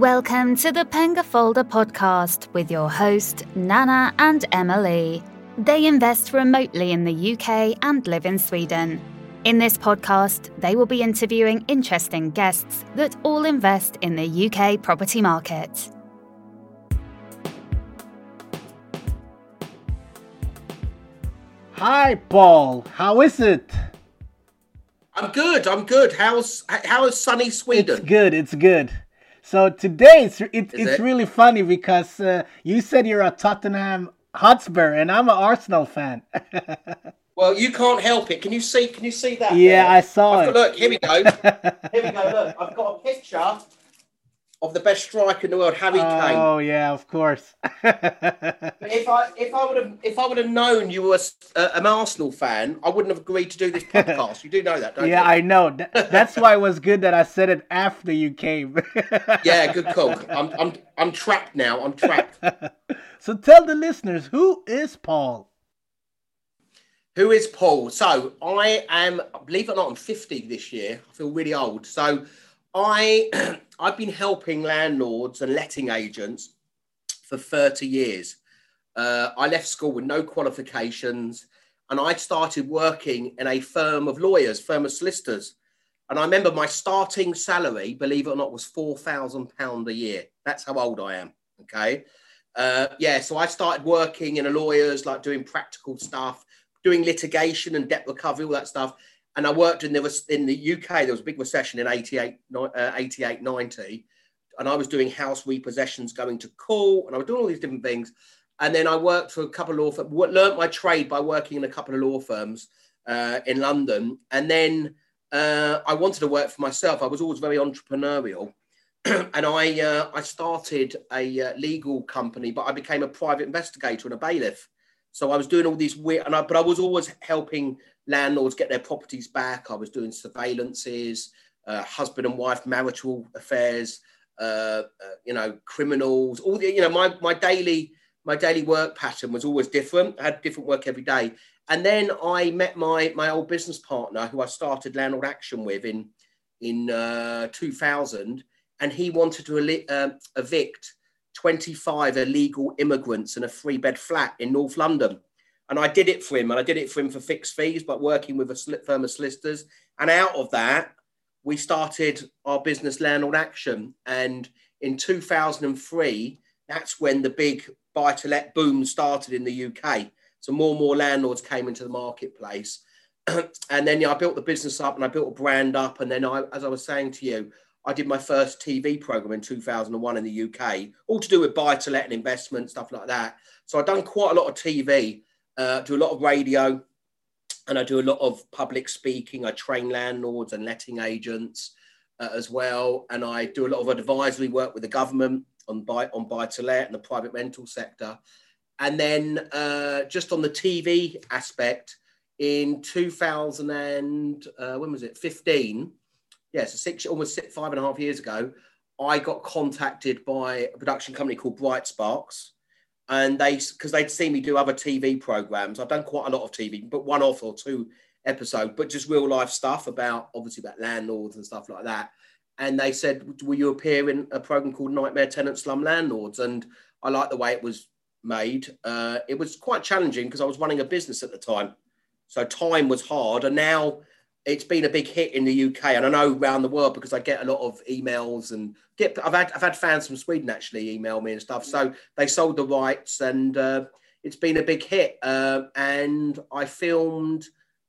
Welcome to the Penga Folder podcast with your host, Nana and Emily. They invest remotely in the UK and live in Sweden. In this podcast, they will be interviewing interesting guests that all invest in the UK property market. Hi, Paul. How is it? I'm good. I'm good. How's how is sunny Sweden? It's good. It's good. So today it's it, it's it? really funny because uh, you said you're a Tottenham Hotspur and I'm an Arsenal fan. well, you can't help it. Can you see? Can you see that? Yeah, there? I saw I've it. got- look, here we go. here we go. Look, I've got a picture of the best striker in the world, Harry Kane. oh yeah, of course. If I if I would have if I would have known you were uh, an Arsenal fan, I wouldn't have agreed to do this podcast. you do know that, don't yeah, you? Yeah, I know. That's why it was good that I said it after you came. Yeah, good call. I'm I'm I'm trapped now. I'm trapped. so tell the listeners who is Paul. Who is Paul? So I am, believe it or not, I'm 50 this year. I feel really old. So I I've been helping landlords and letting agents for 30 years. Uh, I left school with no qualifications, and I started working in a firm of lawyers, firm of solicitors. And I remember my starting salary, believe it or not, was four thousand pound a year. That's how old I am. Okay, uh, yeah. So I started working in a lawyer's, like doing practical stuff, doing litigation and debt recovery, all that stuff. And I worked in there was in the UK. There was a big recession in 88, uh, 88 90, and I was doing house repossessions, going to court, and I was doing all these different things. And then I worked for a couple of law firms, learned my trade by working in a couple of law firms uh, in London. And then uh, I wanted to work for myself. I was always very entrepreneurial. and I, uh, I started a uh, legal company, but I became a private investigator and a bailiff. So I was doing all these weird, and I, but I was always helping landlords get their properties back. I was doing surveillances, uh, husband and wife marital affairs, uh, uh, you know, criminals. All the, you know, my my daily my daily work pattern was always different. I had different work every day. And then I met my my old business partner, who I started Landlord Action with in in uh, 2000, and he wanted to um evict 25 illegal immigrants in a three bed flat in North London. And I did it for him, and I did it for him for fixed fees, but working with a firm of solicitors. And out of that, we started our business Landlord Action. And in 2003, that's when the big buy to let boom started in the UK. So more and more landlords came into the marketplace. and then yeah, I built the business up and I built a brand up. And then I, as I was saying to you, I did my first TV program in 2001 in the UK, all to do with buy to let and investment, stuff like that. So I've done quite a lot of TV, uh, do a lot of radio, and I do a lot of public speaking. I train landlords and letting agents uh, as well. And I do a lot of advisory work with the government on buy, on buy to let and the private rental sector. And then uh, just on the TV aspect, in 2000 and uh, when was it? 15. Yeah, so six, almost six, five and a half years ago, I got contacted by a production company called Bright Sparks, and they because they'd seen me do other TV programs. I've done quite a lot of TV, but one off or two episode, but just real life stuff about obviously about landlords and stuff like that. And they said, "Will you appear in a program called Nightmare Tenant Slum Landlords?" And I like the way it was made. Uh, it was quite challenging because I was running a business at the time, so time was hard. And now it's been a big hit in the UK, and I know around the world because I get a lot of emails and get. I've had I've had fans from Sweden actually email me and stuff. So they sold the rights, and uh, it's been a big hit. Uh, and I filmed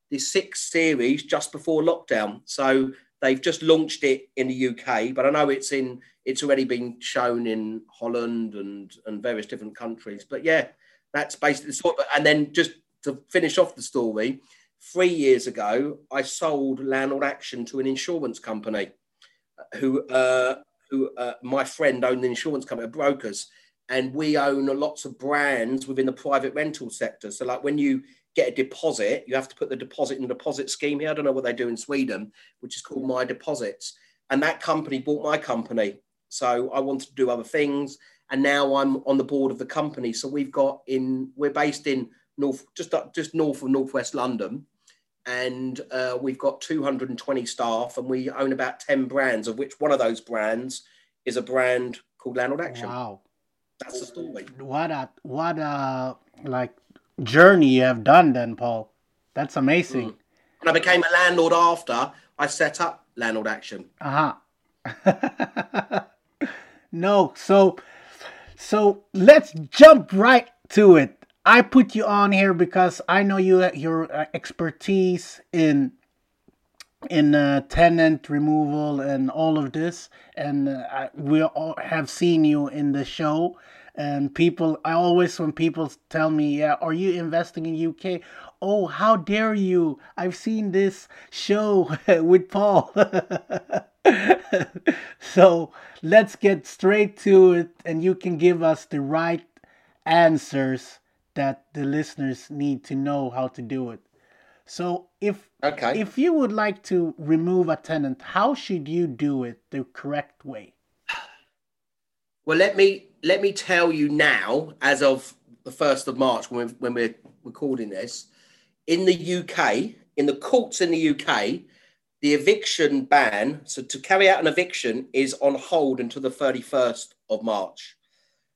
the sixth series just before lockdown, so they've just launched it in the UK. But I know it's in it's already been shown in Holland and and various different countries. But yeah, that's basically the sort. Of, And then just to finish off the story three years ago, I sold Landlord Action to an insurance company who, uh, who uh, my friend owned the insurance company, brokers, and we own lots of brands within the private rental sector. So, like when you get a deposit, you have to put the deposit in the deposit scheme here. I don't know what they do in Sweden, which is called My Deposits. And that company bought my company. So I wanted to do other things. And now I'm on the board of the company. So we've got in, we're based in North, just up, just north of Northwest London and uh, we've got 220 staff and we own about 10 brands of which one of those brands is a brand called Landlord Action. Wow. That's the story. What a what a like journey you have done then, Paul. That's amazing. Mm. And I became a landlord after I set up Landlord Action. Uh huh. no, so so let's jump right to it. I put you on here because I know you your uh, expertise in in uh, tenant removal and all of this, and uh, we all have seen you in the show. And people, I always when people tell me, "Yeah, are you investing in UK?" Oh, how dare you! I've seen this show with Paul. so let's get straight to it, and you can give us the right answers that the listeners need to know how to do it. So if okay. if you would like to remove a tenant, how should you do it the correct way? Well, let me let me tell you now, as of the first of March, when we're, when we're recording this, in the UK, in the courts in the UK, the eviction ban, so to carry out an eviction, is on hold until the 31st of March.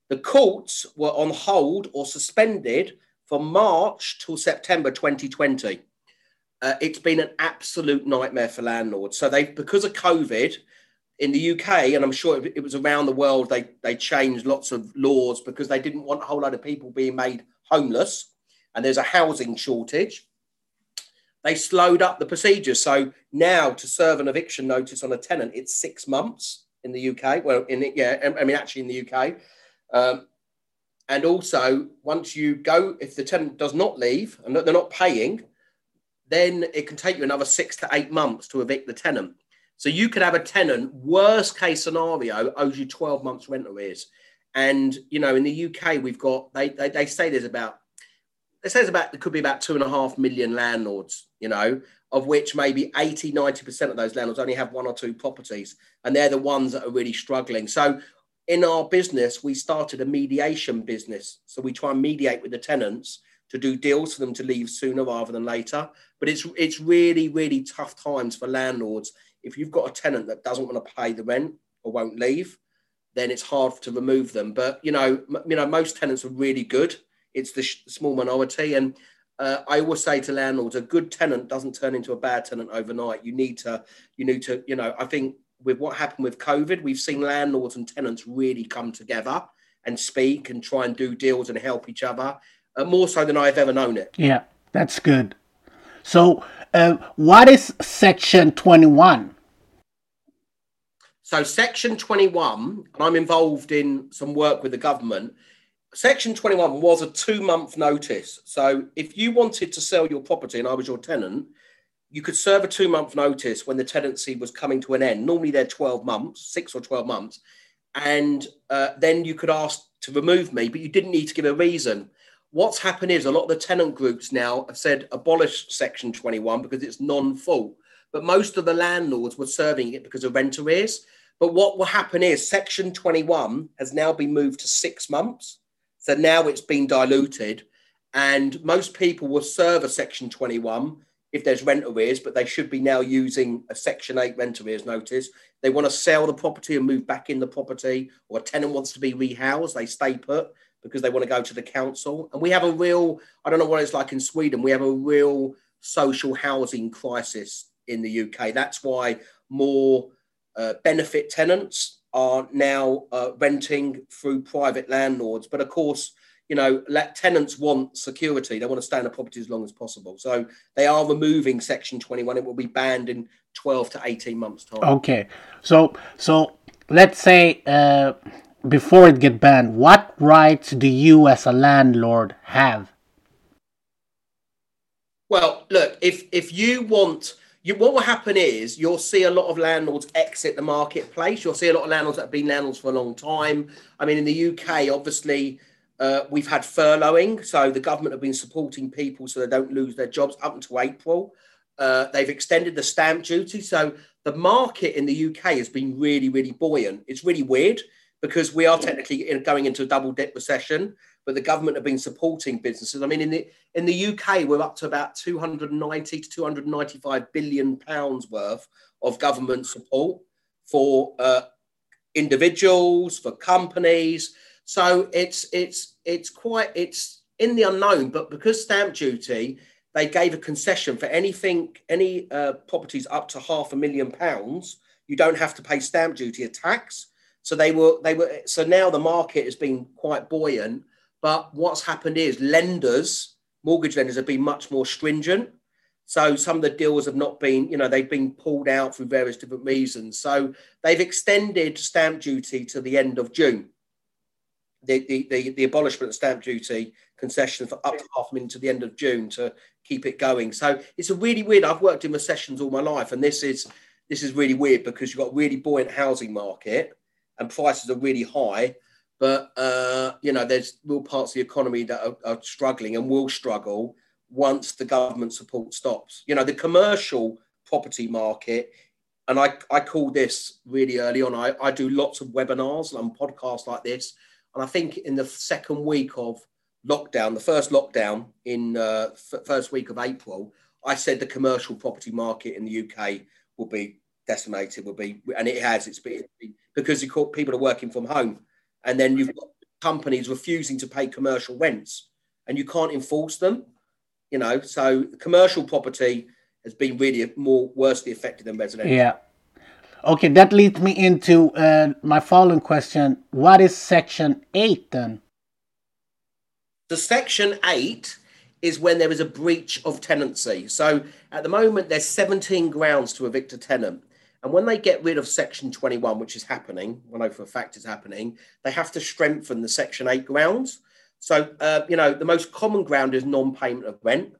The courts were on hold or suspended from March till September 2020. Uh, it's been an absolute nightmare for landlords. So they, because of COVID, in the UK, and I'm sure it, was around the world, they they changed lots of laws because they didn't want a whole lot of people being made homeless, and there's a housing shortage. They slowed up the procedure. So now to serve an eviction notice on a tenant, it's six months in the UK. Well, in yeah, I mean actually in the UK. Um, and also, once you go, if the tenant does not leave and they're not paying, then it can take you another six to eight months to evict the tenant. So you could have a tenant, worst case scenario, owes you 12 months rent arrears. And, you know, in the UK, we've got, they, they, they say there's about, they say there's about, there could be about two and a half million landlords, you know, of which maybe 80, 90% of those landlords only have one or two properties. And they're the ones that are really struggling. So in our business, we started a mediation business. So we try and mediate with the tenants to do deals for them to leave sooner rather than later. But it's it's really really tough times for landlords. If you've got a tenant that doesn't want to pay the rent or won't leave, then it's hard to remove them. But you know, m- you know, most tenants are really good. It's the sh- small minority, and uh, I always say to landlords, a good tenant doesn't turn into a bad tenant overnight. You need to, you need to, you know, I think with what happened with COVID, we've seen landlords and tenants really come together and speak and try and do deals and help each other uh, more so than I've ever known it. Yeah, that's good. So, uh, what is Section 21? So, Section 21, and I'm involved in some work with the government. Section 21 was a two month notice. So, if you wanted to sell your property and I was your tenant, you could serve a two month notice when the tenancy was coming to an end. Normally, they're 12 months, six or 12 months. And uh, then you could ask to remove me, but you didn't need to give a reason what's happened is a lot of the tenant groups now have said abolish Section 21 because it's non fault. But most of the landlords were serving it because of rent arrears. But what will happen is Section 21 has now been moved to six months. So now it's been diluted. And most people will serve a Section 21 if there's rent arrears, but they should be now using a Section 8 rent arrears notice. They want to sell the property and move back in the property, or a tenant wants to be rehoused, they stay put because they want to go to the council. And we have a real, I don't know what it's like in Sweden, we have a real social housing crisis in the UK. That's why more uh, benefit tenants are now uh, renting through private landlords. But of course, you know, let tenants want security. They want to stay in a property as long as possible. So they are removing Section 21. It will be banned in 12 to 18 months' time. Okay. So, so let's say uh, before it get banned, what rights do you as a landlord have? Well, look, if if you want you, what will happen is you'll see a lot of landlords exit the marketplace. You'll see a lot of landlords that have been landlords for a long time. I mean, in the UK, obviously, uh, we've had furloughing, so the government have been supporting people so they don't lose their jobs up until April. Uh, they've extended the stamp duty, so the market in the UK has been really, really buoyant. It's really weird because we are technically going into a double dip recession, but the government have been supporting businesses. I mean, in the in the UK, we're up to about 290 to 295 billion pounds worth of government support for uh, individuals, for companies. So it's it's it's quite it's in the unknown. But because stamp duty, they gave a concession for anything, any uh, properties up to half a million pounds. You don't have to pay stamp duty or tax. So they were they were so now the market has been quite buoyant. But what's happened is lenders, mortgage lenders, have been much more stringent. So some of the deals have not been, you know, they've been pulled out for various different reasons. So they've extended stamp duty to the end of June. The, the, the, the abolishment of stamp duty concession for up to half a minute to the end of June to keep it going. So it's a really weird. I've worked in recessions all my life, and this is this is really weird because you've got a really buoyant housing market and prices are really high. But uh, you know, there's real parts of the economy that are, are struggling and will struggle once the government support stops. You know, the commercial property market, and I, I call this really early on. I, I do lots of webinars and podcasts like this. And I think in the second week of lockdown, the first lockdown in uh, f- first week of April, I said the commercial property market in the UK will be decimated, will be, and it has. It's been because people are working from home, and then you've got companies refusing to pay commercial rents, and you can't enforce them. You know, so commercial property has been really more worstly affected than residential. Yeah. Okay, that leads me into uh, my following question. What is Section 8 then? The Section 8 is when there is a breach of tenancy. So at the moment, there's 17 grounds to evict a tenant. And when they get rid of Section 21, which is happening, I know for a fact it's happening, they have to strengthen the Section 8 grounds. So, uh, you know, the most common ground is non payment of rent.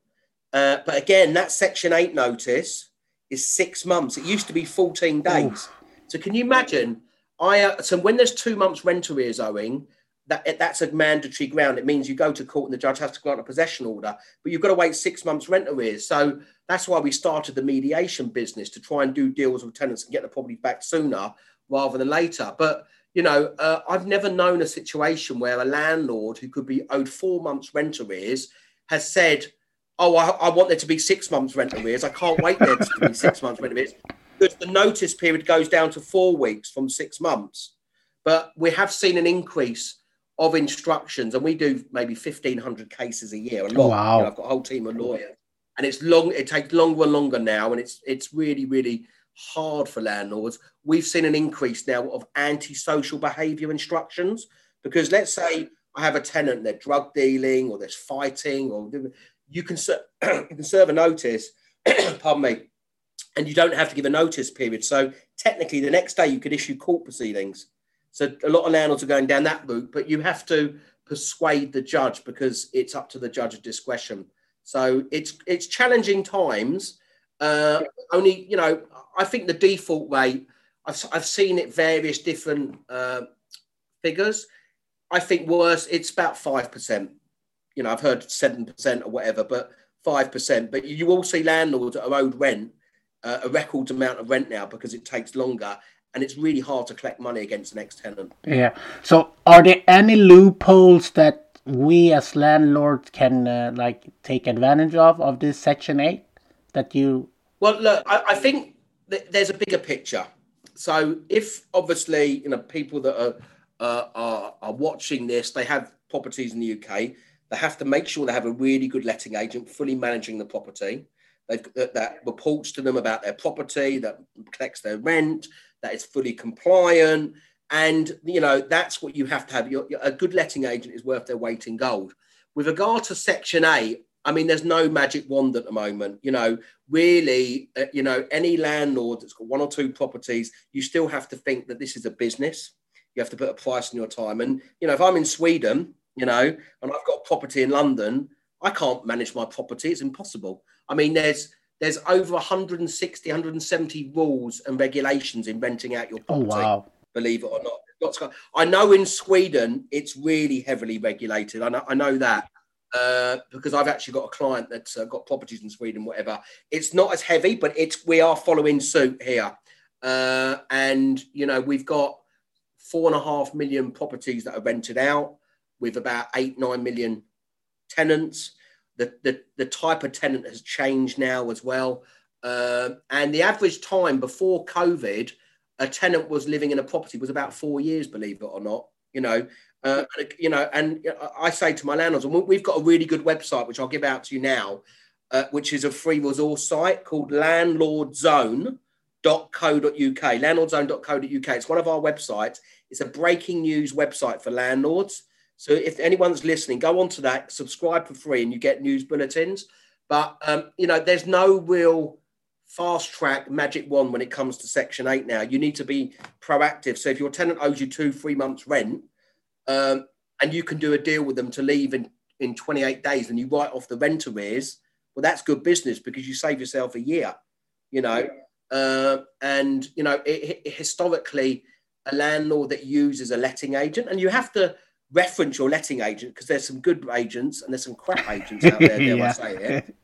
Uh, but again, that Section 8 notice is six months. It used to be 14 days. Oof. So, can you imagine? I uh, So, when there's two months rent arrears owing, that that's a mandatory ground. It means you go to court and the judge has to grant a possession order, but you've got to wait six months rent arrears. So that's why we started the mediation business to try and do deals with tenants and get the property back sooner rather than later. But you know, uh, I've never known a situation where a landlord who could be owed four months rent arrears has said, "Oh, I, I want there to be six months rent arrears. I can't wait there to be six months rent arrears." Because the notice period goes down to four weeks from six months. But we have seen an increase of instructions, and we do maybe fifteen hundred cases a year. A lot. Wow! You know, I've got a whole team of lawyers, and it's long. It takes longer and longer now, and it's it's really really hard for landlords. We've seen an increase now of antisocial behaviour instructions because let's say I have a tenant, they're drug dealing or there's fighting, or you can you can serve a notice. pardon me, and you don't have to give a notice period. So technically, the next day you could issue court proceedings. So a lot of landlords are going down that route, but you have to persuade the judge because it's up to the judge's discretion. So it's it's challenging times. Uh, only you know, I think the default rate. I've, I've seen it various different uh, figures. I think worse, it's about five percent. You know, I've heard seven percent or whatever, but five percent. But you will see landlords that are owed rent, uh, a record amount of rent now because it takes longer, and it's really hard to collect money against an ex-tenant. Yeah. So, are there any loopholes that we as landlords can uh, like take advantage of of this Section Eight that you? Well, look, I, I think there's a bigger picture. So if obviously you know people that are, uh, are are watching this, they have properties in the UK. They have to make sure they have a really good letting agent fully managing the property. They've that, that reports to them about their property, that collects their rent, that is fully compliant, and you know that's what you have to have. A good letting agent is worth their weight in gold. With regard to Section Eight, I mean, there's no magic wand at the moment. You know, really, uh, you know, any landlord that's got one or two properties, you still have to think that this is a business. You have to put a price on your time. And, you know, if I'm in Sweden, you know, and I've got property in London, I can't manage my property. It's impossible. I mean, there's there's over 160, 170 rules and regulations in renting out your property. Oh, wow. Believe it or not. I know in Sweden it's really heavily regulated. I know, I know that. Uh, because I've actually got a client that's uh, got properties in Sweden, whatever. It's not as heavy, but it's we are following suit here, uh, and you know we've got four and a half million properties that are rented out with about eight nine million tenants. The the, the type of tenant has changed now as well, uh, and the average time before COVID a tenant was living in a property was about four years, believe it or not. You know, uh, you know, and I say to my landlords, and we've got a really good website which I'll give out to you now, uh, which is a free resource site called landlordzone.co.uk. Landlordzone.co.uk. It's one of our websites. It's a breaking news website for landlords. So if anyone's listening, go onto that, subscribe for free, and you get news bulletins. But um, you know, there's no real fast track magic wand when it comes to Section Eight. Now you need to be proactive. So if your tenant owes you two, three months rent, um, and you can do a deal with them to leave in in 28 days, and you write off the rent arrears, well, that's good business because you save yourself a year. You know, uh, and you know, it, it, historically, a landlord that uses a letting agent, and you have to reference your letting agent because there's some good agents and there's some crap agents out there. yeah. I say it.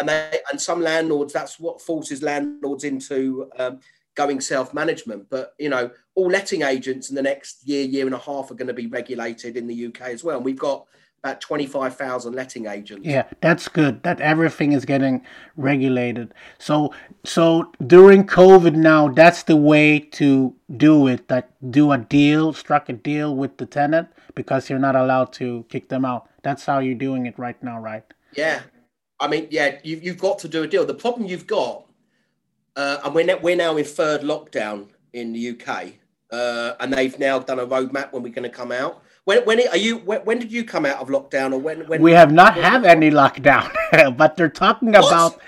And they and some landlords, that's what forces landlords into um, going self-management. But you know, all letting agents in the next year, year and a half are going to be regulated in the UK as well. And we've got about 25,000 letting agents. Yeah, that's good. That everything is getting regulated. So so during COVID now, that's the way to do it. That do a deal, struck a deal with the tenant because you're not allowed to kick them out. That's how you're doing it right now, right? Yeah. I mean, yeah, you, you've got to do a deal. The problem you've got, uh, and we're, we're now in third lockdown in the UK, uh, and they've now done a roadmap when we're going to come out when when are you? When, when, did you come out of lockdown, or when? when we have not have any lockdown, but they're talking what? about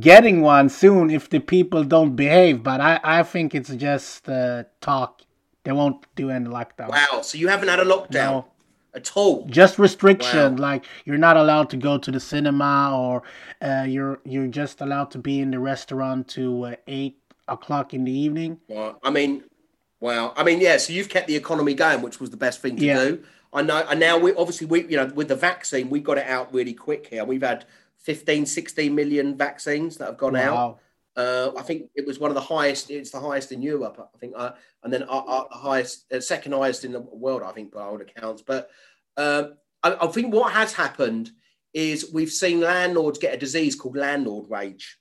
getting one soon if the people don't behave. But I I think it's just uh, talk. They won't do any lockdown. Wow! So you haven't had a lockdown. No. At all, just restriction wow. like you're not allowed to go to the cinema, or uh, you're you're just allowed to be in the restaurant to uh, eight o'clock in the evening. Well, I mean, Wow. I mean, yeah. So you've kept the economy going, which was the best thing to yeah. do. I know. And now we obviously we you know with the vaccine we got it out really quick here. We've had 15, 16 million vaccines that have gone wow. out. Uh, I think it was one of the highest. It's the highest in Europe, I think, uh, and then our, our highest, uh, second highest in the world, I think, by all accounts. But um, I, I think what has happened is we've seen landlords get a disease called landlord rage,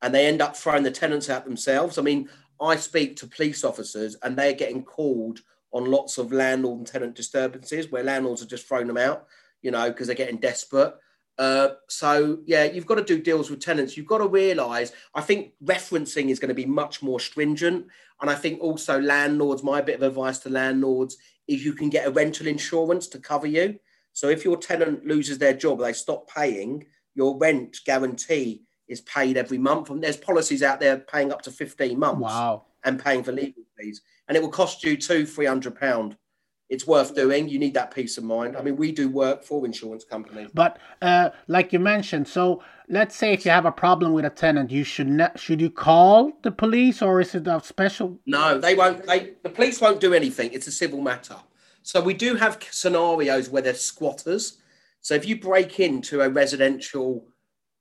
and they end up throwing the tenants out themselves. I mean, I speak to police officers and they're getting called on lots of landlord and tenant disturbances where landlords are just throwing them out, you know, because they're getting desperate. Uh, so yeah, you've got to do deals with tenants. You've got to realise. I think referencing is going to be much more stringent, and I think also landlords. My bit of advice to landlords is you can get a rental insurance to cover you. So if your tenant loses their job, they stop paying, your rent guarantee is paid every month. And there's policies out there paying up to 15 months. Wow. And paying for legal fees. And it will cost you two, three hundred pounds. It's worth doing. You need that peace of mind. I mean, we do work for insurance companies. But uh, like you mentioned, so let's say if you have a problem with a tenant, you should ne- should you call the police or is it a special? No, they won't. They the police won't do anything. It's a civil matter. So we do have scenarios where there's squatters. So if you break into a residential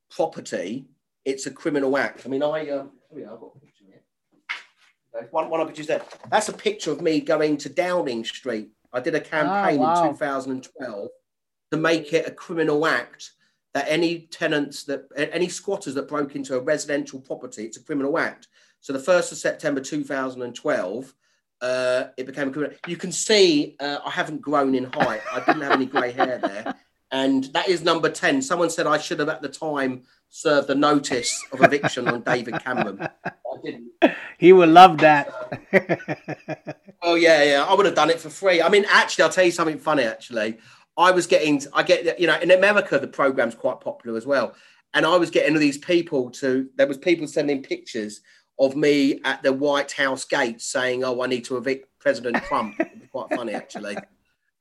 property it's a criminal act. I mean, I um, oh yeah, I've got a picture here. One, one there. That's a picture of me going to Downing Street. I did a campaign oh, wow. in 2012 to make it a criminal act that any tenants that any squatters that broke into a residential property, it's a criminal act. So the first of September 2012, uh, it became a criminal. You can see uh, I haven't grown in height. I didn't have any grey hair there, and that is number 10. Someone said I should have at the time served a notice of eviction on David Cameron. I didn't. He would love that. oh yeah, yeah. I would have done it for free. I mean, actually, I'll tell you something funny. Actually, I was getting, I get, you know, in America the program's quite popular as well, and I was getting these people to. There was people sending pictures of me at the White House gate saying, "Oh, I need to evict President Trump." quite funny actually.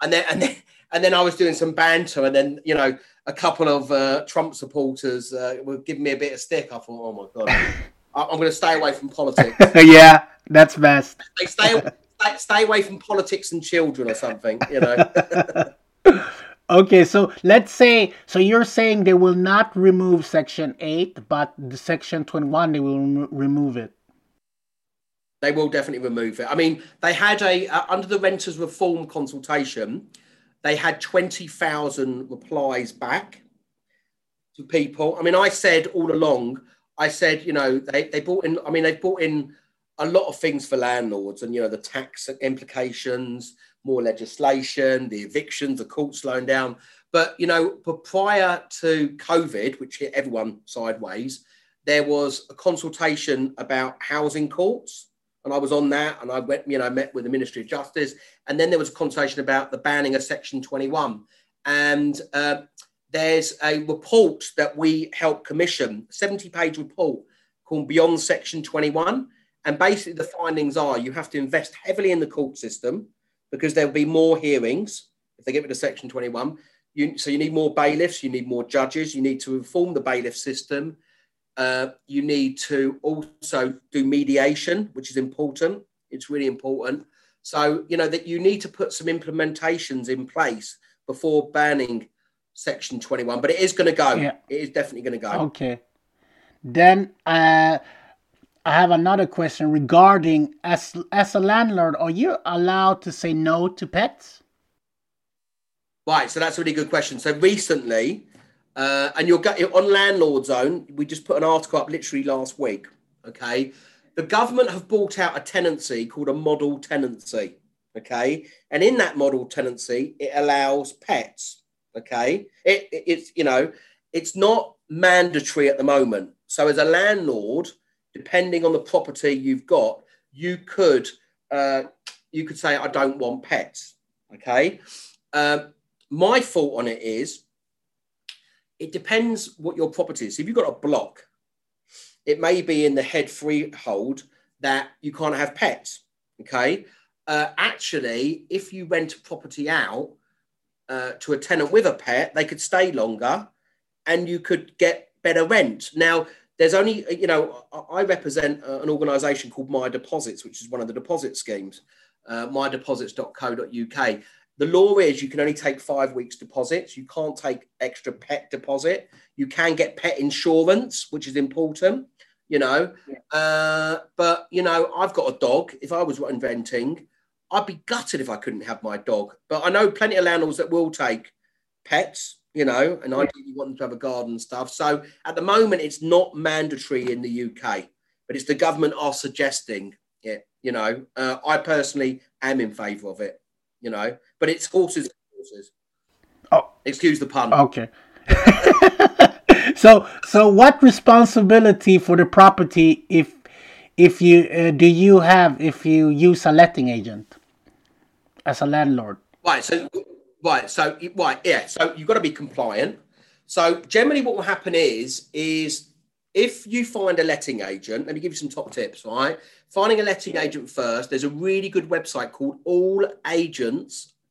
And then, and then, and then I was doing some banter, and then you know a couple of uh, Trump supporters uh, were giving me a bit of stick. I thought, oh my god, I'm going to stay away from politics. yeah, that's best. stay, stay, stay away from politics and children or something, you know. okay, so let's say so you're saying they will not remove Section Eight, but the Section Twenty One they will rem- remove it. They will definitely remove it. I mean, they had a uh, under the renters reform consultation they had 20,000 replies back to people. I mean, I said all along, I said, you know, they, they brought in, I mean, they've brought in a lot of things for landlords, and you know the tax implications, more legislation, the evictions, the court slowing down. But you know, prior to COVID, which hit everyone sideways, there was a consultation about housing courts, and I was on that, and I went, you know, met with the Ministry of Justice, and then there was a consultation about the banning of Section 21, and uh, there's a report that we helped commission, 70 page report called Beyond Section 21. And basically, the findings are you have to invest heavily in the court system because there'll be more hearings if they get rid of Section 21. You, so you need more bailiffs, you need more judges, you need to reform the bailiff system. Uh, you need to also do mediation, which is important. It's really important. So, you know, that you need to put some implementations in place before banning Section 21, but it is going to go. Yeah. It is definitely going to go. Okay. Then uh, I have another question regarding as as a landlord, are you allowed to say no to pets? Right, so that's a really good question. So recently, uh, and you're on Landlord Zone, we just put an article up literally last week. Okay, the government have bought out a tenancy called a model tenancy. Okay, and in that model tenancy, it allows pets. Okay, it, it, it's you know it's not mandatory at the moment. So as a landlord, depending on the property you've got, you could uh, you could say I don't want pets. Okay, um, my thought on it is it depends what your property is. If you've got a block, it may be in the head freehold that you can't have pets. Okay. Uh, actually, if you rent a property out, uh, to a tenant with a pet, they could stay longer and you could get better rent. Now, there's only, you know, I represent uh, an organisation called My Deposits, which is one of the deposit schemes, uh, mydeposits.co.uk. The law is you can only take five weeks deposits. You can't take extra pet deposit. You can get pet insurance, which is important, you know. Yeah. Uh, but, you know, I've got a dog. If I was renting, I'd be gutted if I couldn't have my dog. But I know plenty of landlords that will take pets, you know, and ideally want them to have a garden and stuff. So at the moment, it's not mandatory in the UK, but it's the government are suggesting it. You know, uh, I personally am in favour of it. You know, but it's horses. Horses. Oh, excuse the pun. Okay. so, so what responsibility for the property if if you uh, do you have if you use a letting agent as a landlord? Right so right so right yeah so you've got to be compliant. So generally what will happen is is if you find a letting agent let me give you some top tips right? Finding a letting agent first there's a really good website called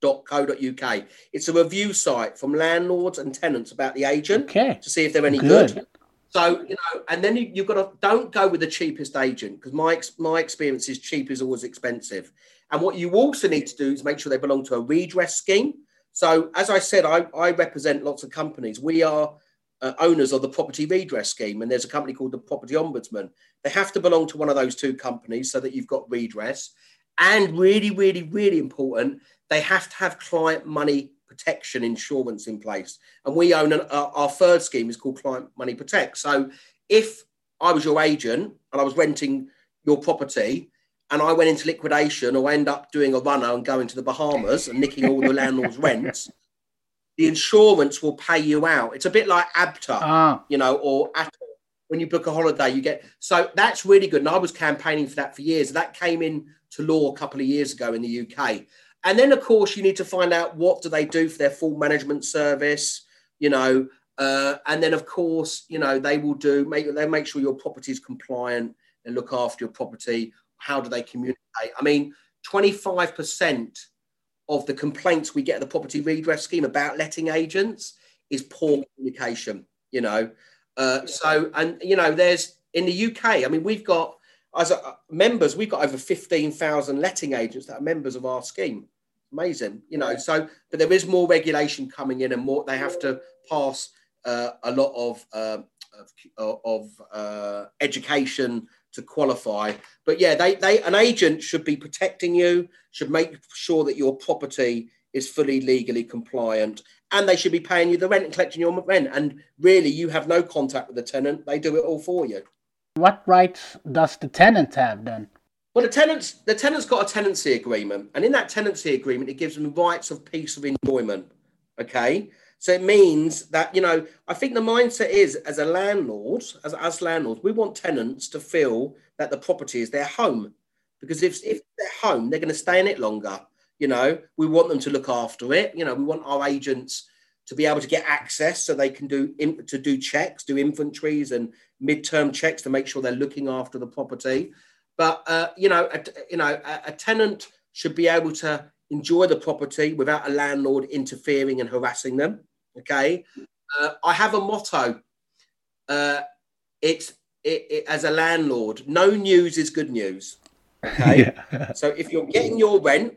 allagents.co.uk it's a review site from landlords and tenants about the agent okay. to see if they're any good, good so you know, and then you, have got to don't go with the cheapest agent because my my experience is cheap is always expensive. And what you also need to do is make sure they belong to a redress scheme. So as I said, I, I represent lots of companies. We are uh, owners of the property redress scheme, and there's a company called the Property Ombudsman. They have to belong to one of those two companies so that you've got redress. And really, really, really important, they have to have client money protection insurance in place. And we own an, our, our third scheme is called Client Money Protect. So if I was your agent and I was renting your property and I went into liquidation or I end up doing a runner and going to the Bahamas and nicking all the landlord's rents, the insurance will pay you out. It's a bit like ABTA, ah. you know, or when you book a holiday, you get so that's really good. And I was campaigning for that for years. That came in to law a couple of years ago in the UK. And then, of course, you need to find out what do they do for their full management service, you know, uh, and then, of course, you know, they will do make they make sure your property is compliant and look after your property. How do they communicate? I mean, twenty five percent of the complaints we get at the property redress scheme about letting agents is poor communication. You know, uh, so and you know, there's in the UK. I mean, we've got as a, members, we've got over fifteen thousand letting agents that are members of our scheme. Amazing you know so but there is more regulation coming in and more they have to pass uh, a lot of uh, of, of uh, education to qualify. But yeah they they an agent should be protecting you should make sure that your property is fully legally compliant and they should be paying you the rent and collecting your rent. And really you have no contact with the tenant they do it all for you what rights does the tenant have then Well, the tenants, the tenant's got a tenancy agreement, and in that tenancy agreement, it gives them rights of peace of enjoyment. Okay, so it means that you know, I think the mindset is as a landlord, as as landlords, we want tenants to feel that the property is their home, because if if they're home, they're going to stay in it longer. You know, we want them to look after it. You know, we want our agents to be able to get access so they can do to do checks, do inventories and midterm checks to make sure they're looking after the property. But uh, you know, a, you know, a, a, tenant should be able to enjoy the property without a landlord interfering and harassing them. Okay, uh, I have a motto. Uh, it's it, it, as a landlord, no news is good news. Okay, yeah. so if you're getting your rent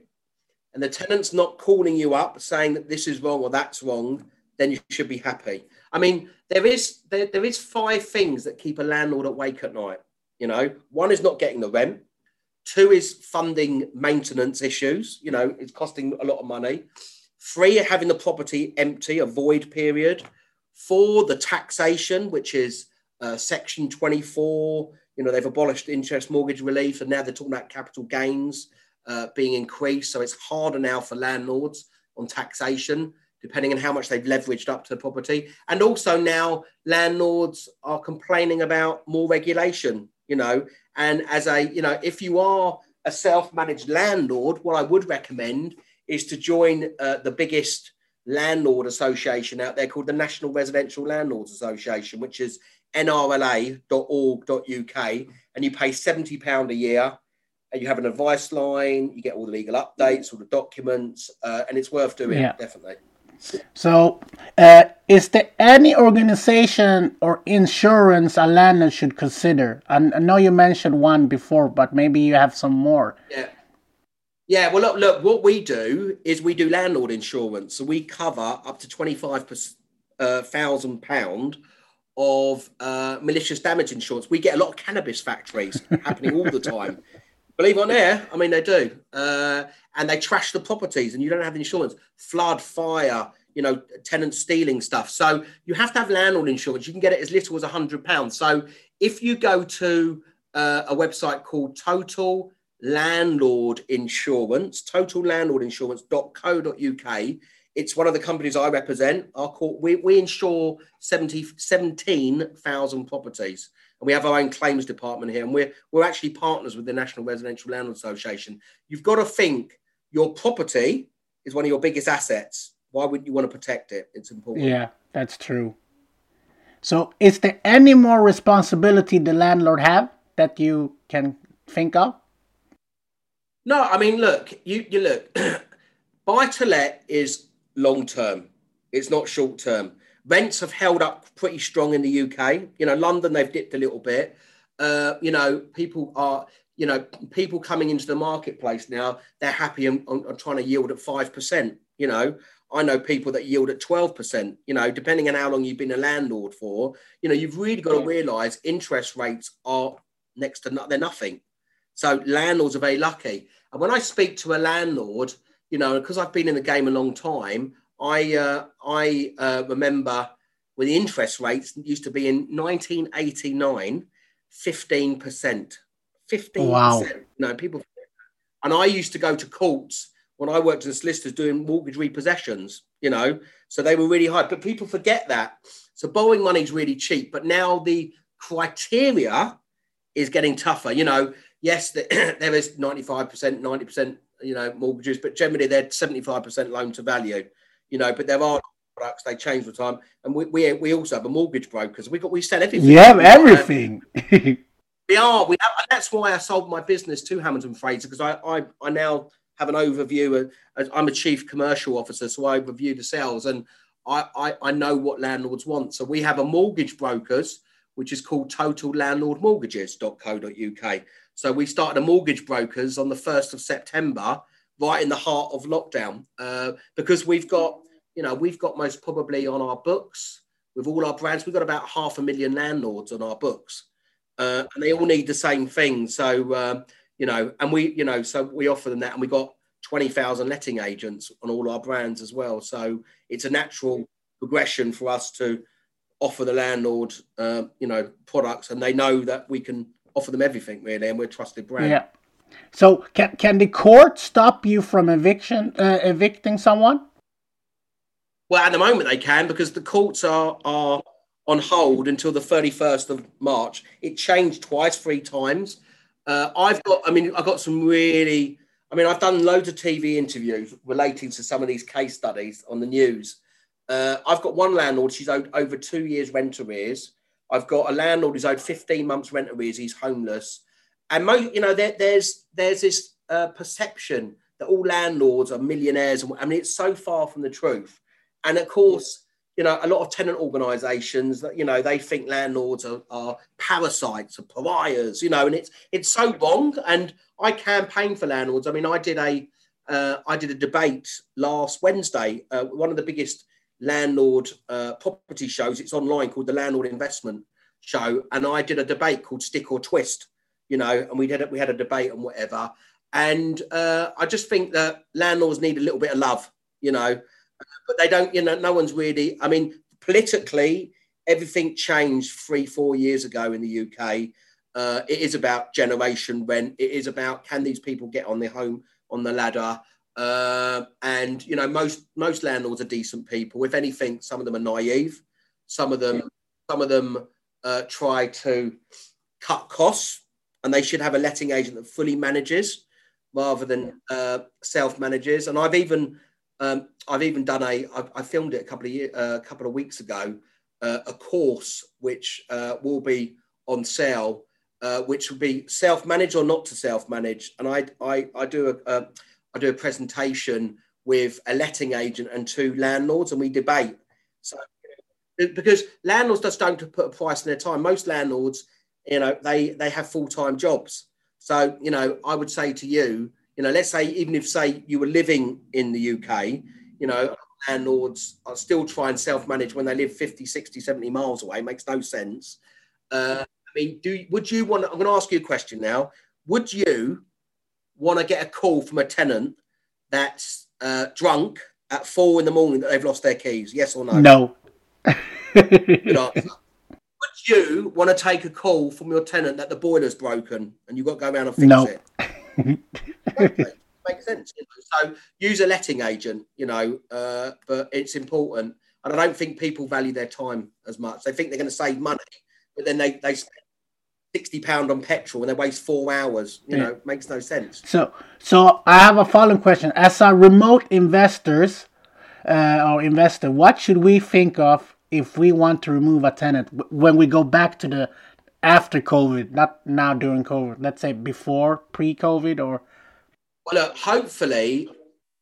and the tenant's not calling you up saying that this is wrong or that's wrong, then you should be happy. I mean, there is there, there is five things that keep a landlord awake at night. You know, one is not getting the rent. Two is funding maintenance issues. You know, it's costing a lot of money. Three, having the property empty, a void period. Four, the taxation, which is uh, Section 24. You know, they've abolished interest mortgage relief and now they're talking about capital gains uh, being increased. So it's harder now for landlords on taxation, depending on how much they've leveraged up to the property. And also now landlords are complaining about more regulation you know, and as a, you know, if you are a self-managed landlord, what I would recommend is to join uh, the biggest landlord association out there called the National Residential Landlords Association, which is nrla.org.uk, and you pay £70 a year. And you have an advice line, you get all the legal updates, all the documents, uh, and it's worth doing, yeah. definitely. So, uh, is there any organization or insurance a landlord should consider? And I know you mentioned one before, but maybe you have some more. Yeah. Yeah, well, look, look, what we do is we do landlord insurance. So we cover up to £25,000 uh, of uh, malicious damage insurance. We get a lot of cannabis factories happening all the time. Believe on air, I mean, they do. Uh, and they trash the properties and you don't have insurance. Flood, fire, you know, tenants stealing stuff. So you have to have landlord insurance. You can get it as little as a hundred pounds. So if you go to uh, a website called Total Landlord Insurance, totallandlordinsurance.co.uk, it's one of the companies I represent. Our court, we, we insure 70, 17,000 properties. And we have our own claims department here. And we're, we're actually partners with the National Residential Landlord Association. You've got to think your property is one of your biggest assets. Why wouldn't you want to protect it? It's important. Yeah, that's true. So, is there any more responsibility the landlord have that you can think of? No, I mean, look, you you look, buy to let is long term. It's not short term. Rents have held up pretty strong in the UK. You know, London they've dipped a little bit. Uh, you know, people are you know, people coming into the marketplace now, they're happy and, trying to yield at 5%. You know, I know people that yield at 12%, you know, depending on how long you've been a landlord for. You know, you've really got to realize interest rates are next to not, they're nothing. So landlords are very lucky. And when I speak to a landlord, you know, because I've been in the game a long time, I uh, I uh, remember when the interest rates used to be in 1989, 15%. 15%. Wow. No, people. And I used to go to courts when I worked as a solicitor doing mortgage repossessions, you know, so they were really high. But people forget that. So borrowing money is really cheap. But now the criteria is getting tougher. You know, yes, there is 95%, 90%, you know, mortgages, but generally they're 75% loan to value, you know, but there are products, they change with time. And we, we, we also have a mortgage brokers. We got, we sell everything. Have everything. We are. We have, and that's why I sold my business to Hamilton Fraser because I, I, I now have an overview. Of, I'm a chief commercial officer, so I review the sales and I, I, I know what landlords want. So we have a mortgage brokers, which is called Total Landlord Mortgages.co.uk. So we started a mortgage brokers on the 1st of September, right in the heart of lockdown, uh, because we've got, you know, we've got most probably on our books with all our brands, we've got about half a million landlords on our books uh, and they all need the same thing. So uh, you know, and we you know, so we offer them that, and we got twenty thousand letting agents on all our brands as well. So it's a natural progression for us to offer the landlord, uh, you know, products, and they know that we can offer them everything really, and we're a trusted brand. Yeah. So can can the court stop you from eviction uh, evicting someone? Well, at the moment they can because the courts are are on hold until the 31st of March. It changed twice, three times. Uh, I've got, I mean, I've got some really, I mean, I've done loads of TV interviews relating to some of these case studies on the news. Uh, I've got one landlord, she's owed over two years rent arrears. I've got a landlord who's owed 15 months rent arrears, he's homeless. And, you know, there, there's, there's this uh, perception that all landlords are millionaires. I mean, it's so far from the truth. And of course, you know, a lot of tenant organisations that you know they think landlords are, are parasites or pariahs, you know, and it's it's so wrong. And I campaign for landlords. I mean, I did a uh, I did a debate last Wednesday, uh, one of the biggest landlord uh, property shows. It's online called the Landlord Investment Show, and I did a debate called Stick or Twist. You know, and we had. We had a debate and whatever. And uh, I just think that landlords need a little bit of love. You know, but they don't, you know, no one's really, I mean, politically, everything changed three, four years ago in the UK. Uh, it is about generation rent. It is about can these people get on their home on the ladder? Uh, and you know, most most landlords are decent people. If anything, some of them are naive. Some of them, some of them uh, try to cut costs, and they should have a letting agent that fully manages rather than uh, self manages. And I've even um, I've even done a. I've, I filmed it a couple of year, uh, a couple of weeks ago. Uh, a course which uh, will be on sale, uh, which will be self-managed or not to self-manage. And I, I, I do a, a, I do a presentation with a letting agent and two landlords, and we debate. So, because landlords just don't put a price in their time. Most landlords, you know, they they have full-time jobs. So, you know, I would say to you, you know, let's say even if say you were living in the UK, you know, landlords are still trying and self-manage when they live 50, 60, 70 miles away. It makes no sense. Uh, I mean, do would you want? I'm going to ask you a question now. Would you want to get a call from a tenant that's uh, drunk at four in the morning that they've lost their keys? Yes or no? No. Good answer. You want to take a call from your tenant that the boiler's broken and you've got to go around and fix No. it? okay. Makes sense. you know. So use a letting agent, you know, uh, but it's important. And I don't think people value their time as much. They think they're going to save money, but then they, they spend sixty pound on petrol and they waste four hours. You Yeah. know, makes no sense. So, so I have a following question. As a remote investors uh, or investor, what should we think of if we want to remove a tenant when we go back to the after COVID, not now during COVID? Let's say before pre-COVID or Well, look, hopefully,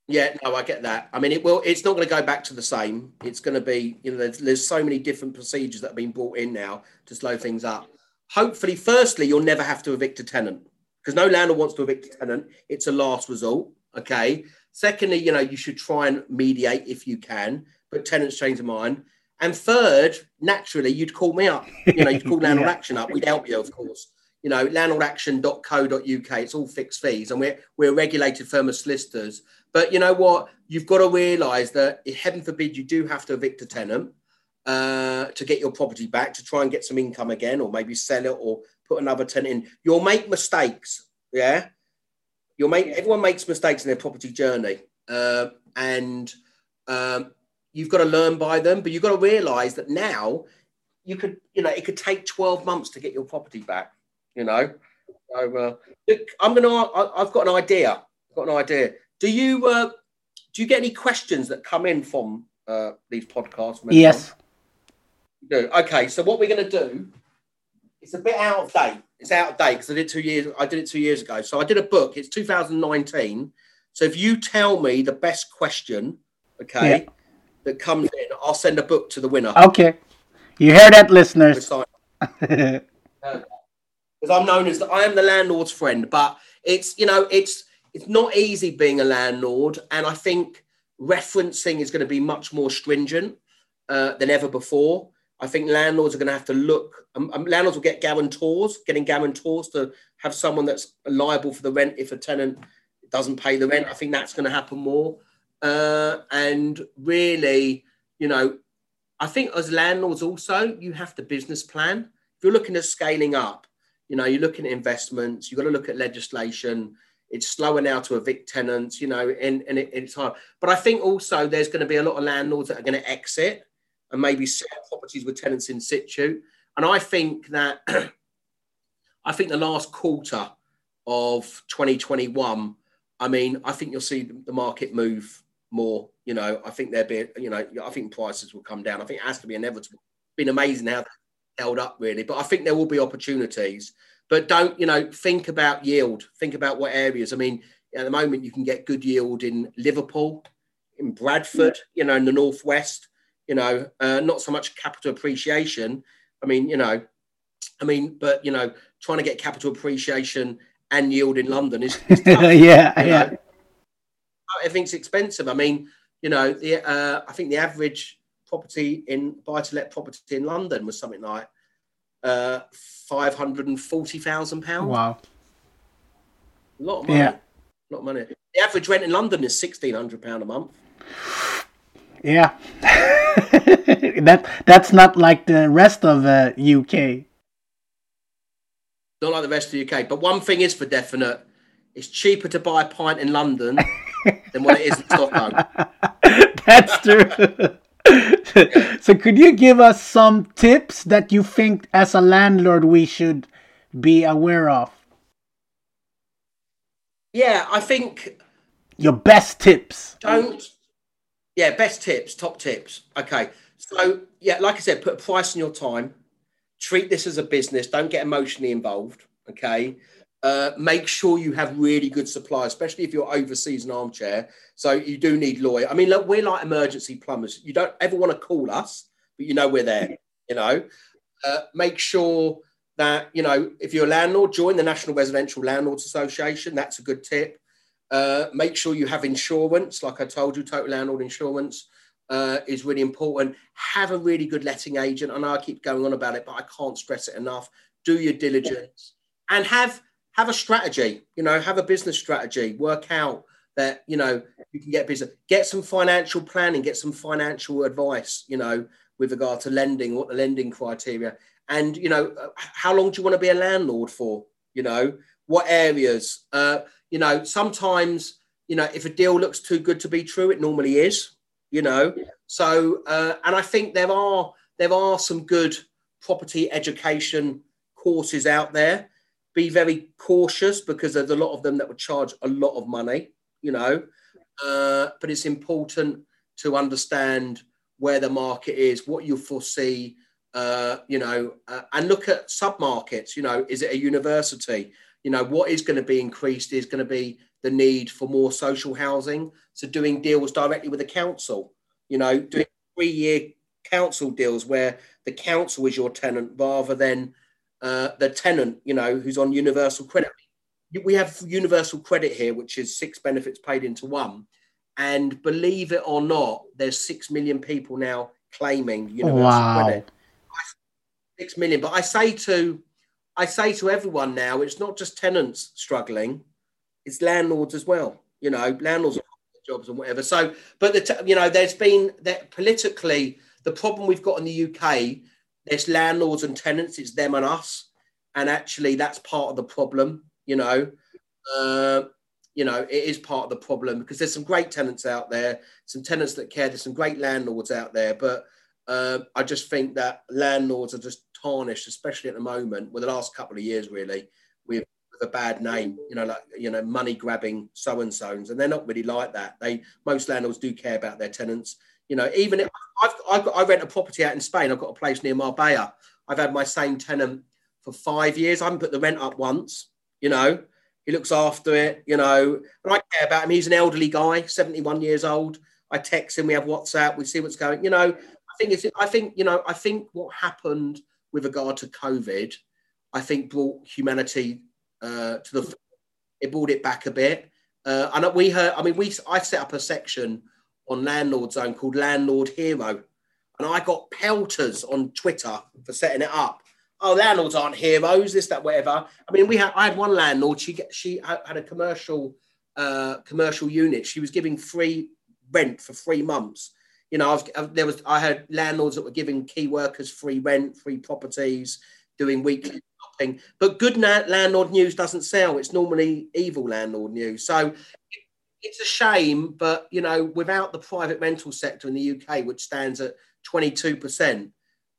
yeah, no, I get that. I mean, it will. It's not going to go back to the same. It's going to be, you know, there's, there's so many different procedures that have been brought in now to slow things up. Hopefully, firstly, you'll never have to evict a tenant because no landlord wants to evict a tenant. It's a last resort. Okay. Secondly, you know, you should try and mediate if you can, but tenants change their mind. And third, naturally, you'd call me up. You know, you'd call Landlord Yeah. Action up. We'd help you, of course you know, landlordaction.co.uk. It's all fixed fees, and we're we're a regulated firm of solicitors. But you know what? You've got to realise that, if heaven forbid, you do have to evict a tenant uh, to get your property back, to try and get some income again, or maybe sell it, or put another tenant in. You'll make mistakes. Yeah, you'll make. Everyone makes mistakes in their property journey, uh, and um, you've got to learn by them. But you've got to realise that now you could, you know, it could take 12 months to get your property back, you know. So uh, look, I'm gonna. I, I've got an idea. I've got an idea. Do you uh, do you get any questions that come in from uh, these podcasts? yes, do. Okay, so what we're gonna do? It's a bit out of date. It's out of date because I did two years. I did it two years ago. So I did a book. It's 2019. So if you tell me the best question, okay, Yeah. That comes in, I'll send a book to the winner. okay. You hear that, listeners? Because I'm known as the, I am the landlord's friend, but it's you know it's it's not easy being a landlord, and I think referencing is going to be much more stringent uh, than ever before. I think landlords are going to have to look. Um, um, landlords will get guarantors, getting guarantors to have someone that's liable for the rent if a tenant doesn't pay the rent. I think that's going to happen more. Uh, and really, you know, I think as landlords also, you have to business plan. If you're looking at scaling up, You know, you're looking at investments. You've got to look at legislation. It's slower now to evict tenants. You know, and and it, it's hard. But I think also there's going to be a lot of landlords that are going to exit and maybe sell properties with tenants in situ. And I think that I think the last quarter of 2021, I mean, I think you'll see the market move more. You know, I think there'll be, you know, I think prices will come down. I think it has to be inevitable. It's been amazing how they held up, really. But I think there will be opportunities. But don't, you know, think about yield. Think about what areas. I mean, at the moment, you can get good yield in Liverpool, in Bradford, you know, in the northwest. You know, uh, not so much capital appreciation. I mean, you know, I mean, but you know, trying to get capital appreciation and yield in London is, is tough, yeah, yeah. Know? Everything's expensive. I mean, you know, the uh, I think the average property in buy to let property in London was something like uh, five hundred and forty thousand pounds. Wow, a lot of money. Yeah. A lot of money. The average rent in London is sixteen hundred pound a month. Yeah, that that's not like the rest of the UK. Not like the rest of the UK. But one thing is for definite: it's cheaper to buy a pint in London than what it is in Stockholm. That's true. so could you give us some tips that you think as a landlord we should be aware of? Yeah i think your best tips. Don't yeah best tips top tips. Okay. So yeah like i said put a price on your time. Treat this as a business. Don't get emotionally involved okay uh, make sure you have really good supply, especially if you're overseas in armchair. So you do need lawyer. I mean, look, we're like emergency plumbers. You don't ever want to call us, but you know we're there. You know, uh, make sure that you know if you're a landlord, join the National Residential Landlords Association. That's a good tip. Uh, make sure you have insurance, like I told you, total landlord insurance. Uh, is really important. Have a really good letting agent. I know I keep going on about it, but I can't stress it enough. Do your diligence and have have a strategy, you know, have a business strategy, work out that, you know, you can get business, get some financial planning, get some financial advice, you know, with regard to lending, what the lending criteria, and, you know, uh, how long do you want to be a landlord for? You know, what areas? Uh, you know, sometimes, you know, if a deal looks too good to be true, it normally is, you know. So, uh, and I think there are there are some good property education courses out there be very cautious because there's a lot of them that would charge a lot of money, you know. Uh, but it's important to understand where the market is, what you foresee, uh, you know, uh, and look at sub-markets. You know, is it a university? You know, what is going to be increased is going to be the need for more social housing. So doing deals directly with the council, you know, doing three-year council deals where the council is your tenant rather than uh, the tenant, you know, who's on universal credit. We have universal credit here, which is six benefits paid into one. And believe it or not, there's six million people now claiming universal wow. credit. Six million. But I say to I say to everyone now, it's not just tenants struggling, it's landlords as well. You know, landlords jobs and whatever. So, but the you know, there's been that politically the problem we've got in the UK there's landlords and tenants, it's them and us. And actually, that's part of the problem, you know. Uh, you know, it is part of the problem because there's some great tenants out there, some tenants that care, there's some great landlords out there. But uh, I just think that landlords are just tarnished, especially at the moment, with the last couple of years, really, with, with a bad name, you know, like, you know, money grabbing so and so's. And they're not really like that. They, most landlords do care about their tenants you know, even if I've, I've got, I rent a property out in Spain, I've got a place near Marbella. I've had my same tenant for five years. I haven't put the rent up once, you know. He looks after it, you know, and I care about him. He's an elderly guy, 71 years old. I text him, we have WhatsApp, we see what's going. You know, I think it's I think, you know, I think what happened with regard to COVID, I think brought humanity uh, to the it brought it back a bit. Uh, and we heard, I mean, we I set up a section on Landlord Zone called Landlord Hero. And I got pelters on Twitter for setting it up. Oh, landlords aren't heroes, this, that, whatever. I mean, we had I had one landlord. She she had a commercial uh, commercial unit. She was giving free rent for three months. You know, I was, there was I had landlords that were giving key workers free rent, free properties, doing weekly shopping. But good na- landlord news doesn't sell. It's normally evil landlord news. So it's a shame, but you know, without the private rental sector in the UK, which stands at 22%,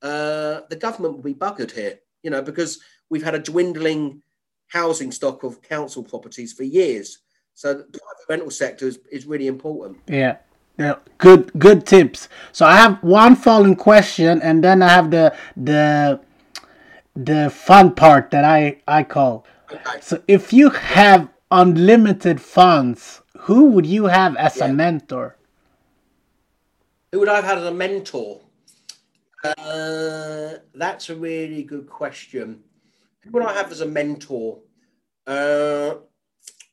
uh, the government will be buggered here, you know, because we've had a dwindling housing stock of council properties for years. So the private rental sector is, is really important. Yeah. Yeah, good good tips. So I have one following question and then I have the the the fun part that I I call. Okay. So if you have unlimited funds, who would you have as a mentor? Who would I have had as a mentor? Uh, that's a really good question. Who would I have as a mentor? Uh,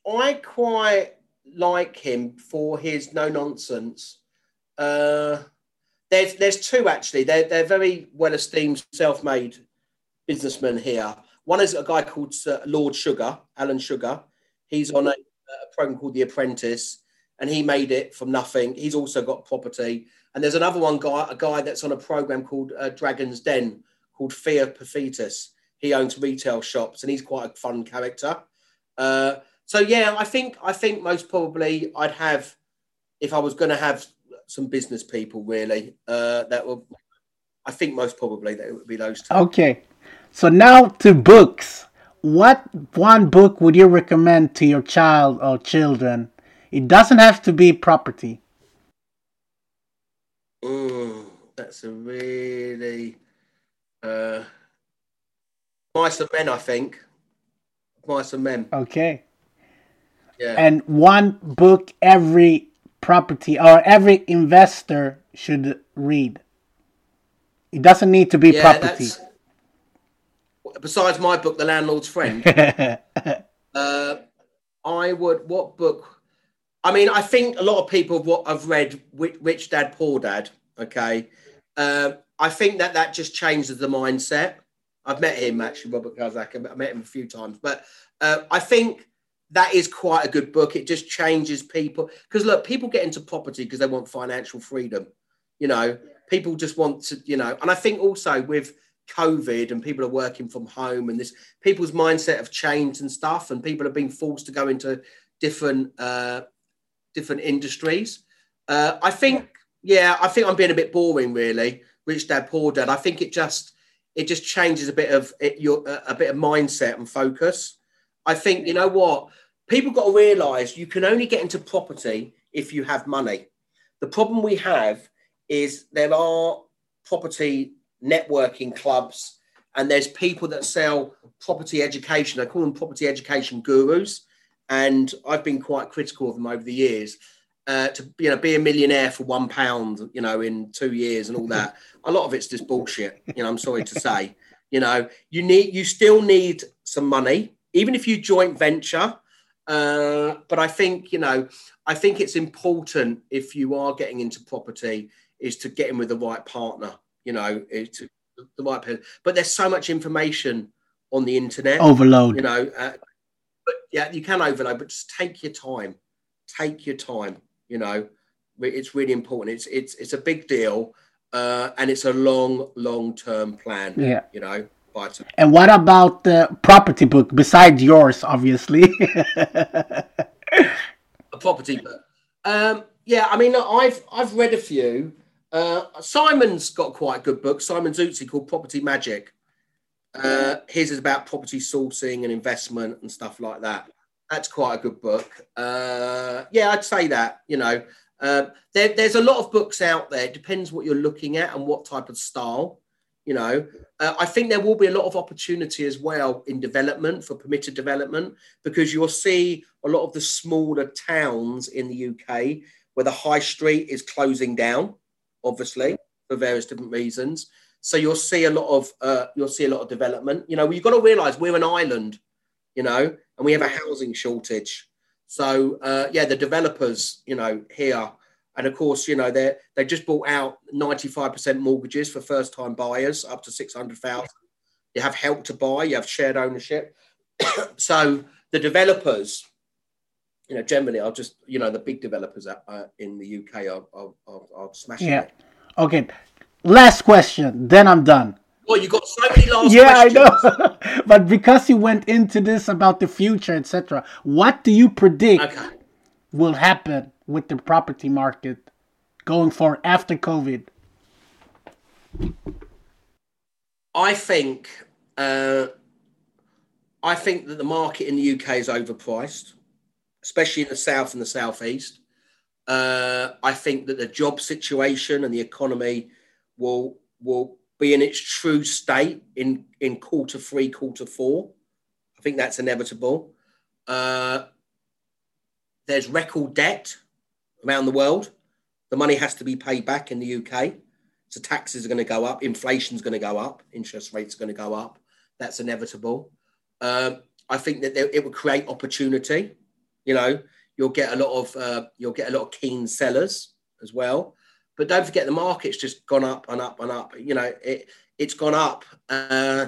I quite like him for his no nonsense. Uh, there's there's two actually. They're they're very well esteemed, self made businessmen here. One is a guy called Lord Sugar, Alan Sugar. He's on a, a program called The Apprentice, and he made it from nothing. He's also got property. And there's another one guy, a guy that's on a program called uh, Dragon's Den, called Theo Paphitis. He owns retail shops, and he's quite a fun character. Uh, so yeah, I think I think most probably I'd have, if I was going to have some business people, really, uh, that would. I think most probably that would be those two. Okay. So now to books. What one book would you recommend to your child or children? It doesn't have to be property. Mm, that's a really uh, mice and men. I think mice and men. Okay. Yeah. And one book every property or every investor should read. It doesn't need to be yeah, property. that's besides my book, The Landlord's Friend. uh, I would. What book? I mean, I think a lot of people have what I've read, Wi- Rich Dad Poor Dad. Okay, uh, I think that that just changes the mindset. I've met him actually, Robert Kiyosaki. I met him a few times, but uh, I think that is quite a good book. It just changes people because look, people get into property because they want financial freedom. You know, people just want to, you know, and I think also with COVID and people are working from home and this people's mindset have changed and stuff, and people have been forced to go into different uh, different industries. Uh, I think, yeah, I think I'm being a bit boring, really. Rich Dad Poor Dad. I think it just it just changes a bit of it, your a bit of mindset and focus. I think you know what people got to realise you can only get into property if you have money. The problem we have is there are property networking clubs and there's people that sell property education. I call them property education gurus, and I've been quite critical of them over the years. Uh, to you know, be a millionaire for one pound, you know, in two years and all that. A lot of it's just bullshit. You know, I'm sorry to say. You know, you need, you still need some money, even if you joint venture. Uh, but I think, you know, I think it's important if you are getting into property is to get in with the right partner. You know, is to the right person. But there's so much information on the internet Overload. you know uh, but yeah you can overload but just take your time take your time you know it's really important it's it's it's a big deal uh, and it's a long long term plan Yeah. you know but And what about the property book besides yours, obviously? a property book um yeah i mean i've i've read a few uh simon's got quite a good book. Simon Zutshi called property magic. Uh his is about property sourcing and investment and stuff like that. That's quite a good book. Uh yeah i'd say that you know. Uh, there, there's a lot of books out there. It depends what you're looking at and what type of style you know. Uh, i think there will be a lot of opportunity as well in development for permitted development because you'll see a lot of the smaller towns in the uk where the high street is closing down obviously for various different reasons so you'll see a lot of uh, you'll see a lot of development you know you've got to realize we're an island you know and we have a housing shortage so uh, yeah the developers you know here and of course, you know, they they just bought out 95% mortgages for first time buyers up to 600,000. You have help to buy, you have shared ownership. so the developers, you know, generally are just, you know, the big developers uh, uh, in the UK are, are, are, are smashing Yeah. it. okay. Last question, then I'm done. Well, you got so many last yeah, questions. I know. but because you went into this about the future, etc., what do you predict Okay. will happen with the property market going forward after COVID? I think uh, I think that the market in the UK is overpriced, especially in the south and the southeast. Uh, I think that the job situation and the economy will will be in its true state in in quarter three, quarter four. I think that's inevitable. Uh, there's record debt around the world. The money has to be paid back in the UK. So taxes are going to go up, inflation's going to go up, interest rates are going to go up. That's inevitable. Um, I think that it will create opportunity. You know, you'll get a lot of uh, you'll get a lot of keen sellers as well. But don't forget the market's just gone up and up and up. You know, it it's gone up. Uh,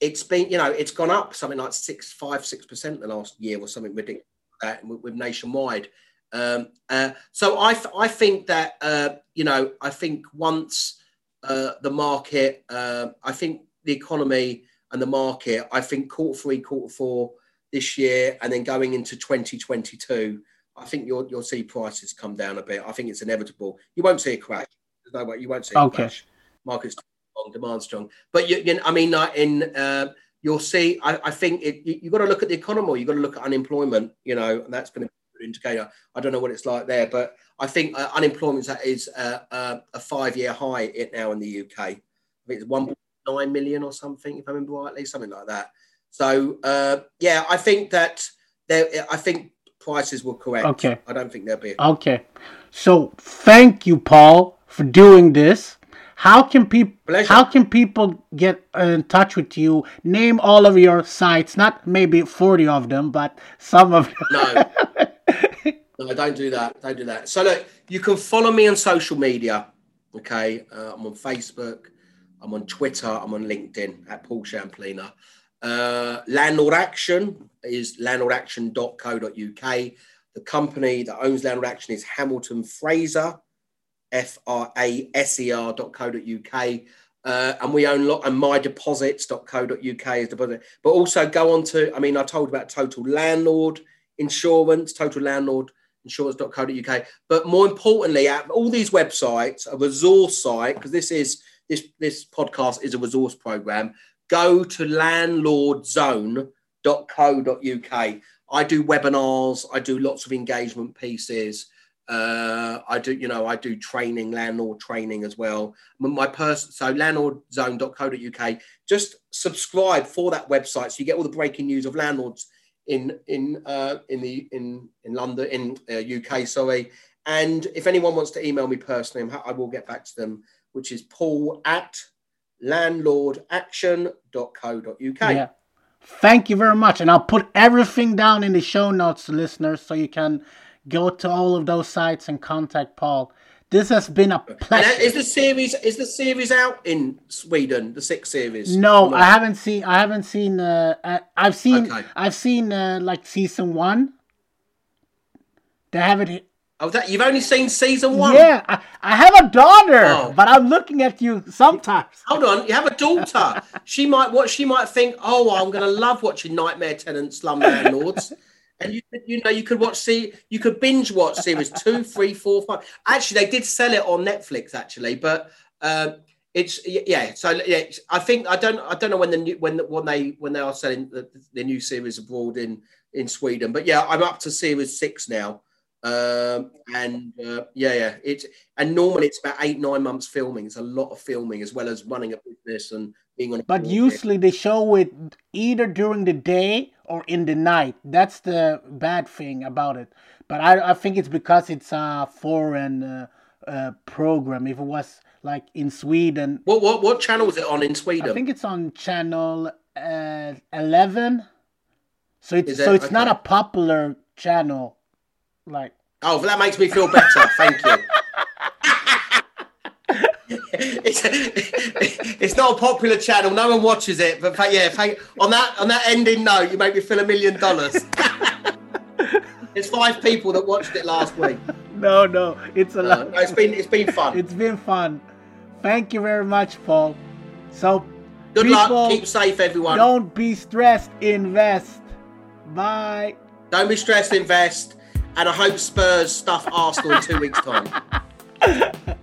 it's been you know it's gone up something like six five six percent the last year or something like that with, with nationwide. Um, uh, so I, I think that uh, you know I think once uh, the market, uh, I think the economy and the market, I think quarter three, quarter four this year, and then going into 2022, I think you'll you'll see prices come down a bit. I think it's inevitable. You won't see a crash. There's no way you won't see a Okay. crash. Market's strong, demand strong, but you, you know, I mean, in uh, you'll see. I, I think it, you, you've got to look at the economy. You've got to look at unemployment. You know, and that's going to be an indicator. I don't know what it's like there, but I think uh, unemployment is uh, uh, a five-year high it now in the UK. I think it's 1.9 million or something, if I remember rightly, something like that. So uh, yeah, I think that there. I think prices will correct. Okay. I don't think there'll be. Okay. So thank you, Paul, for doing this. How can people how can people get in touch with you? Name all of your sites, not maybe 40 of them, but some of them. No. No, don't do that. Don't do that. So look, you can follow me on social media. Okay, uh, I'm on Facebook, I'm on Twitter, I'm on LinkedIn at Paul Shamplina. Uh, Landlord Action is landlordaction.co.uk. The company that owns Landlord Action is Hamilton Fraser, F R A S E R.co.uk. Uh, and we own lot and mydeposits.co.uk is deposit. But also go on to, I mean, I told about Total Landlord Insurance, Total Landlord insurance.co.uk. But more importantly, all these websites, a resource site, because this is this this podcast is a resource program. Go to landlordzone.co.uk. I do webinars, I do lots of engagement pieces. Uh, I do, you know, I do training, landlord training as well. My person, so landlordzone.co.uk. Just subscribe for that website so you get all the breaking news of landlords in in uh, in the in in London in uh, UK. Sorry, and if anyone wants to email me personally, ha- I will get back to them, which is Paul at landlordaction.co.uk. Yeah. Thank you very much. And I'll put everything down in the show notes, listeners, so you can go to all of those sites and contact Paul. This has been a pleasure. is the series is the series out in Sweden? The six series? No? I haven't seen. I haven't seen. Uh, uh, I've seen. Okay. I've seen uh, like season one. They haven't. Oh, that you've only seen season one. Yeah, I, I have a daughter, Oh. but I'm looking at you sometimes. Hold on, you have a daughter. she might what she might think. Oh, I'm going to love watching Nightmare Tenant Slum Landlords. And you, you know, you could watch see, you could binge watch series two, three, four, five. Actually, they did sell it on Netflix, actually, but um, it's yeah. So yeah, I think I don't I don't know when the new when when they when they are selling the, the new series abroad in in Sweden, but yeah, I'm up to series six now. Um, and uh, yeah, yeah, it's and normally it's about eight nine months filming. It's a lot of filming as well as running a business and being on. A But usually they show it either during the day or in the night. That's the bad thing about it. But I, I think it's because it's a foreign uh, uh, program. If it was like in Sweden, what what what channel is it on in Sweden? I think it's on channel uh, eleven. So it's it? so it's not a popular channel. Like Oh, well, that makes me feel better. Thank you. it's, it's not a popular channel. No one watches it, but yeah, thank, on that on that ending note, you make me feel a million dollars. There's five people that watched it last week. no, no, it's a Uh, lot. no, it's been it's been fun. It's been fun. Thank you very much, Paul. So Good luck. Keep safe, everyone. Don't be stressed. Invest. Bye. Don't be stressed. Invest and I hope Spurs stuff Arsenal in two weeks' time.